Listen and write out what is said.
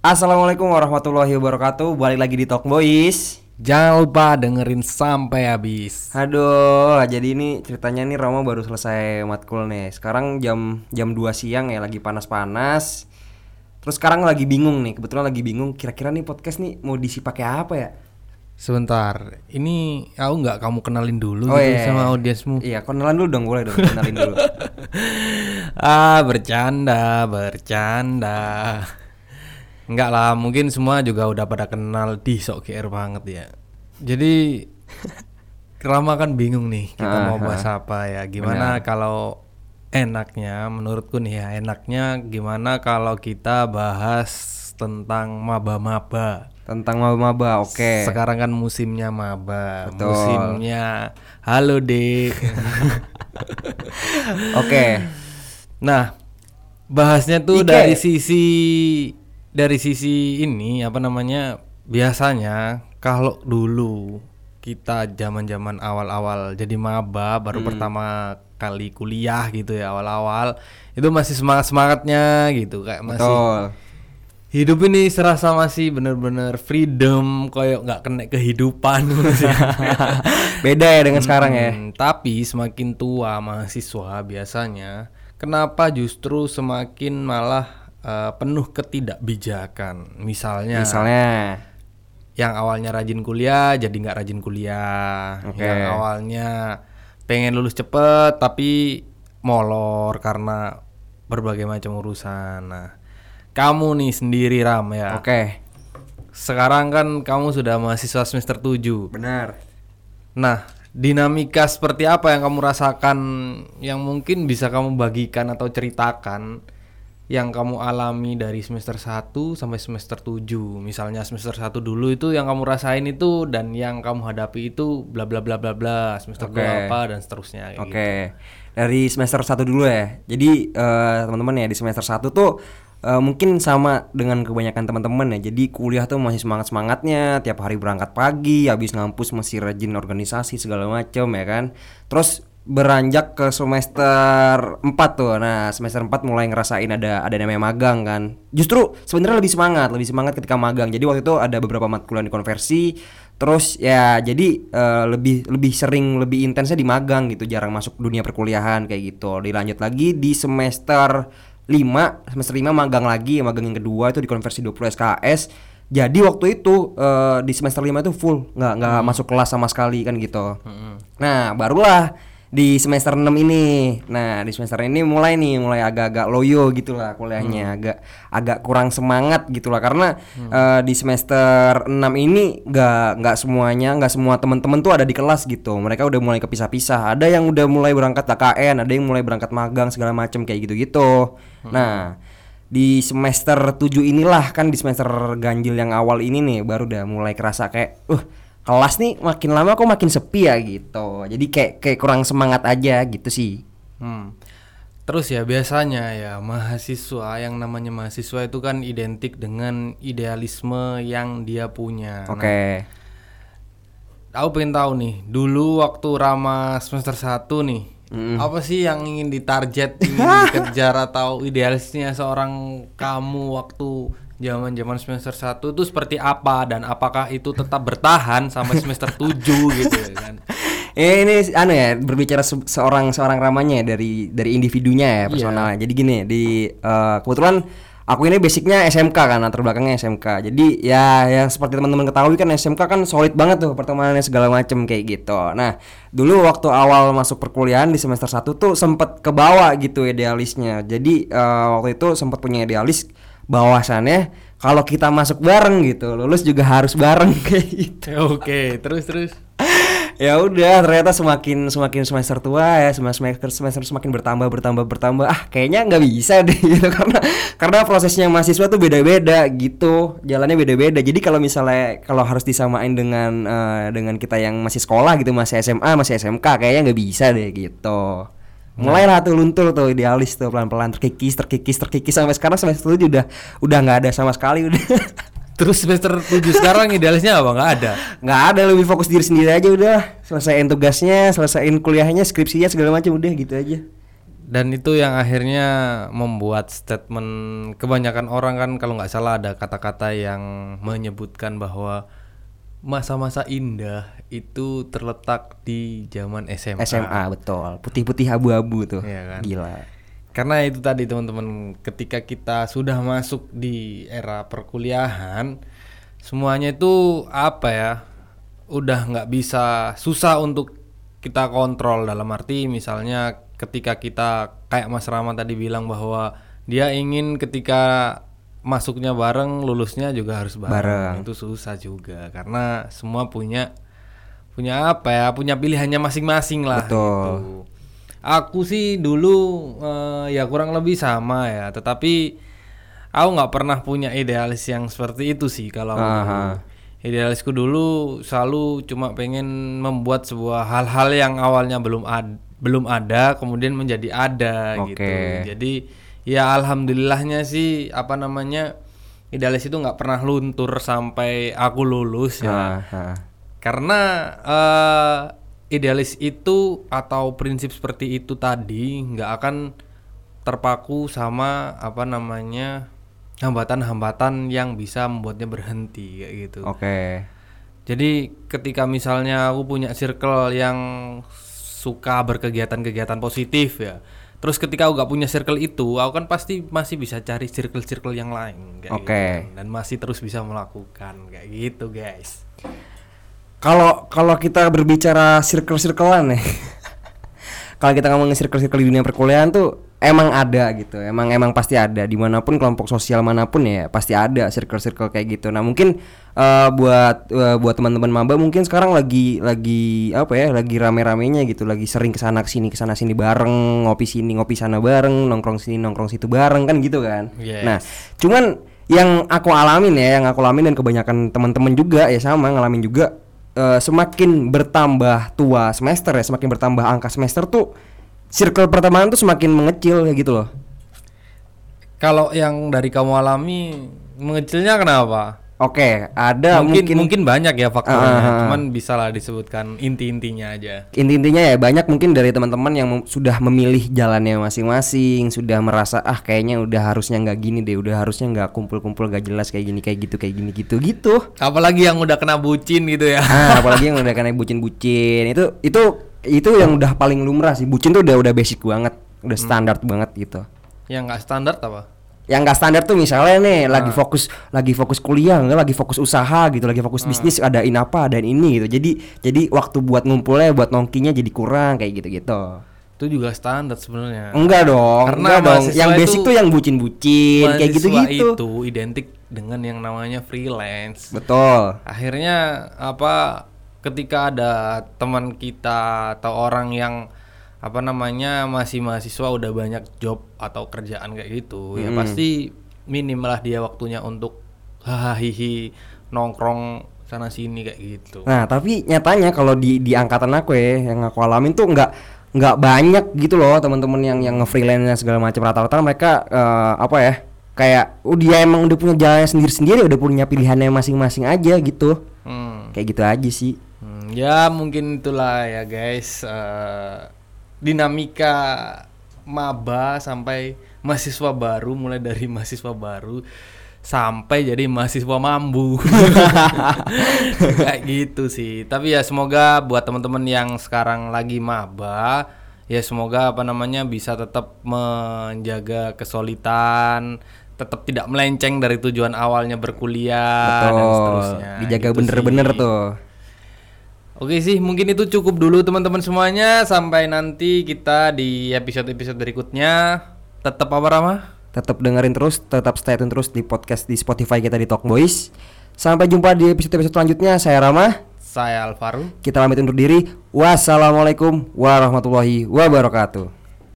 Assalamualaikum warahmatullahi wabarakatuh. Balik lagi di Talk Boys. Jangan lupa dengerin sampai habis. Aduh, jadi ini ceritanya nih Rama baru selesai matkul nih. Sekarang jam jam 2 siang ya, lagi panas-panas. Terus sekarang lagi bingung nih, kebetulan lagi bingung kira-kira nih podcast nih mau diisi pakai apa ya? Sebentar, ini aku nggak kamu kenalin dulu Oh, gitu iya, sama iya. audiensmu. Iya, kenalan dulu dong, boleh dong kenalin dulu. ah, bercanda, bercanda. Enggak lah, mungkin semua juga udah pada kenal di sok GR banget ya. Jadi Rama kan bingung nih kita Ah, mau bahas apa ya. Gimana kalau enaknya menurutku nih ya, enaknya gimana kalau kita bahas tentang maba-maba. Tentang maba-maba, oke. Sekarang kan musimnya maba, Betul. musimnya halo dek. Oke. nah, bahasnya tuh Ike. dari sisi dari sisi ini apa namanya? Biasanya kalau dulu kita zaman-zaman awal-awal jadi maba baru Hmm. pertama kali kuliah gitu ya awal-awal itu masih semangat-semangatnya gitu kayak masih Betul. hidup ini serasa masih bener-bener freedom kayak nggak kena kehidupan Beda ya dengan sekarang ya. Hmm, tapi semakin tua mahasiswa biasanya kenapa justru semakin malah eh, penuh ketidakbijakan misalnya Misalnya yang awalnya rajin kuliah jadi nggak rajin kuliah Oke. yang awalnya pengen lulus cepet tapi molor karena berbagai macam urusan nah kamu nih sendiri ram ya Oke. sekarang kan kamu sudah mahasiswa semester 7 Benar. Nah, dinamika seperti apa yang kamu rasakan yang mungkin bisa kamu bagikan atau ceritakan yang kamu alami dari semester 1 sampai semester 7. Misalnya semester 1 dulu itu yang kamu rasain itu dan yang kamu hadapi itu bla bla bla bla bla. Semester dua apa dan seterusnya Oke, gitu. dari semester 1 dulu ya. Jadi eh, teman-teman ya di semester 1 tuh eh, mungkin sama dengan kebanyakan teman-teman ya. Jadi kuliah tuh masih semangat-semangatnya, tiap hari berangkat pagi, habis ngampus masih rajin organisasi segala macam ya kan. Terus beranjak ke semester 4 tuh. Nah, semester 4 mulai ngerasain ada ada namanya magang kan. Justru sebenarnya lebih semangat, lebih semangat ketika magang. Jadi waktu itu ada beberapa matkul yang dikonversi. Terus ya jadi eh, lebih lebih sering lebih intensnya di magang gitu, jarang masuk dunia perkuliahan kayak gitu. Dilanjut lagi di semester 5, semester 5 magang lagi, magang yang kedua itu dikonversi 20 SKS. Jadi waktu itu eh, di semester 5 itu full, nggak nggak masuk kelas sama sekali kan gitu. Nah, barulah di semester 6 ini. Nah, di semester ini mulai nih, mulai agak-agak loyo gitu lah kuliahnya, agak agak kurang semangat gitu lah karena eh, di semester 6 ini nggak nggak semuanya, nggak semua teman-teman tuh ada di kelas gitu. Mereka udah mulai kepisah-pisah. Ada yang udah mulai berangkat KKN, ada yang mulai berangkat magang segala macam kayak gitu-gitu. Nah, di semester 7 inilah kan di semester ganjil yang awal ini nih baru udah mulai kerasa kayak uh kelas nih makin lama kok makin sepi ya gitu. Jadi kayak kayak kurang semangat aja gitu sih. Hmm. Terus ya biasanya ya mahasiswa yang namanya mahasiswa itu kan identik dengan idealisme yang dia punya. Nah, Oke. Aku pengen tahu nih, dulu waktu Rama semester 1 nih, apa sih yang ingin ditarget, ingin dikejar atau idealisnya seorang kamu waktu zaman-zaman semester 1 itu seperti apa dan apakah itu tetap bertahan sampai semester 7 gitu ya kan? Eh, ini anu ya berbicara se- seorang seorang ramanya ya, dari dari individunya ya personalnya. Jadi gini di eh, kebetulan aku ini basicnya SMK kan latar belakangnya SMK. Jadi ya yang seperti teman-teman ketahui kan SMK kan solid banget tuh pertemanannya segala macem kayak gitu. Nah dulu waktu awal masuk perkuliahan di semester 1 tuh sempet kebawa gitu idealisnya. Jadi eh, waktu itu sempat punya idealis bahwasannya kalau kita masuk bareng gitu lulus juga harus bareng kayak gitu. Oke, terus terus. ya udah ternyata semakin semakin semester tua ya semester semester semester semakin bertambah bertambah bertambah. Ah kayaknya nggak bisa deh gitu. Karena karena prosesnya mahasiswa tuh beda beda gitu jalannya beda beda jadi kalau misalnya kalau harus disamain dengan eh, dengan kita yang masih sekolah gitu masih SMA masih SMK kayaknya nggak bisa deh gitu mulailah tuh luntur tuh idealis tuh pelan pelan terkikis terkikis terkikis sampai sekarang semester tujuh udah udah nggak ada sama sekali udah Terus semester 7 sekarang idealisnya apa? Nggak ada. nggak ada lebih fokus diri sendiri aja udah selesaiin tugasnya selesaiin kuliahnya skripsinya segala macam udah gitu aja dan itu yang akhirnya membuat statement kebanyakan orang kan kalau nggak salah ada kata-kata yang menyebutkan bahwa masa-masa indah itu terletak di zaman SMA. SMA betul. Putih-putih abu-abu tuh. Iya kan? Gila. Karena itu tadi teman-teman, ketika kita sudah masuk di era perkuliahan, semuanya itu apa ya? Udah nggak bisa susah untuk kita kontrol dalam arti misalnya ketika kita kayak Mas Rama tadi bilang bahwa dia ingin ketika masuknya bareng, lulusnya juga harus bareng. Bareng. Itu susah juga karena semua punya punya apa ya? Punya pilihannya masing-masing lah Betul. gitu. Aku sih dulu eh, ya kurang lebih sama ya, tetapi aku nggak pernah punya idealis yang seperti itu sih kalau aku. Idealisku dulu selalu cuma pengen membuat sebuah hal-hal yang awalnya belum ad, belum ada kemudian menjadi ada gitu. Oke. Jadi ya alhamdulillahnya sih apa namanya idealis itu nggak pernah luntur sampai aku lulus ya. Aha. Karena eh, idealis itu atau prinsip seperti itu tadi nggak akan terpaku sama apa namanya hambatan-hambatan yang bisa membuatnya berhenti kayak gitu. Oke. Jadi ketika misalnya aku punya circle yang suka berkegiatan-kegiatan positif ya. Terus ketika aku gak punya circle itu, aku kan pasti masih bisa cari circle-circle yang lain Oke. gitu. Dan masih terus bisa melakukan kayak gitu, guys. Kalau kalau kita berbicara circle-circlean nih. kalau kita ngomongin circle-circle di dunia perkuliahan tuh emang ada gitu. Emang emang pasti ada di mana pun kelompok sosial mana pun ya pasti ada circle-circle kayak gitu. Nah mungkin eh, buat eh, buat teman-teman maba mungkin sekarang lagi lagi apa ya lagi rame-ramenya gitu, lagi sering ke sana ke sini ke sana sini bareng, ngopi sini ngopi sana bareng, nongkrong sini nongkrong situ bareng kan gitu kan. Yes. Nah cuman yang aku alamin ya, yang aku alamin dan kebanyakan teman-teman juga ya sama ngalamin juga eh, semakin bertambah tua semester ya, semakin bertambah angka semester tuh circle pertemanan tuh semakin mengecil kayak gitu loh. Kalau yang dari kamu alami mengecilnya kenapa? Oke, ada mungkin, mungkin, mungkin banyak ya faktornya, ah. cuman bisa lah disebutkan inti-intinya aja. inti-intinya ya banyak mungkin dari teman-teman yang mem- sudah memilih jalannya masing-masing, sudah merasa ah kayaknya udah harusnya nggak gini deh, udah harusnya nggak kumpul-kumpul gak jelas kayak gini kayak gitu kayak gini gitu gitu. Apalagi yang udah kena bucin gitu ya. Ah, apalagi yang udah kena bucin-bucin itu itu itu yang udah paling lumrah sih. Bucin tuh udah udah basic banget, udah standar banget gitu. yang nggak standar apa? Yang nggak standar tuh misalnya nih lagi fokus lagi fokus kuliah, nggak lagi fokus usaha gitu, lagi fokus bisnis adain apa, adain ini gitu. Jadi jadi waktu buat ngumpulnya, buat nongkinya jadi kurang kayak gitu-gitu. Itu juga standar sebenarnya. Enggak dong, Karena enggak dong. Yang basic tuh yang bucin-bucin kayak Mahasiswa gitu-gitu. itu identik dengan yang namanya freelance. Betul. Akhirnya apa ketika ada teman kita atau orang yang apa namanya masih mahasiswa udah banyak job atau kerjaan kayak gitu ya pasti minim lah dia waktunya untuk hahaha nongkrong sana sini kayak gitu. Nah, tapi nyatanya kalau di di angkatan aku ya yang aku alamin tuh nggak nggak banyak gitu loh teman-teman yang yang nge-freelance dan segala macam rata-rata mereka eh, apa ya? Kayak oh dia emang udah punya jalannya sendiri-sendiri, udah punya pilihannya masing-masing aja gitu. Hmm. Kayak gitu aja sih. Ya mungkin itulah ya guys eh, dinamika maba sampai mahasiswa baru mulai dari mahasiswa baru sampai jadi mahasiswa mambu kayak gitu sih tapi ya semoga buat teman-teman yang sekarang lagi maba ya semoga apa namanya bisa tetap menjaga kesolidan tetap tidak melenceng dari tujuan awalnya berkuliah dan Betul. seterusnya Dijaga Gitu bener-bener sih. tuh. Oke sih, mungkin itu cukup dulu teman-teman semuanya. Sampai nanti kita di episode-episode berikutnya. Tetap apa Rama? Tetap dengerin terus, tetap stay tune terus di podcast di Spotify kita di Talk Boys. Sampai jumpa di episode-episode selanjutnya. Saya Rama. Saya Alvaro. Kita pamit undur diri. Wassalamualaikum warahmatullahi wabarakatuh.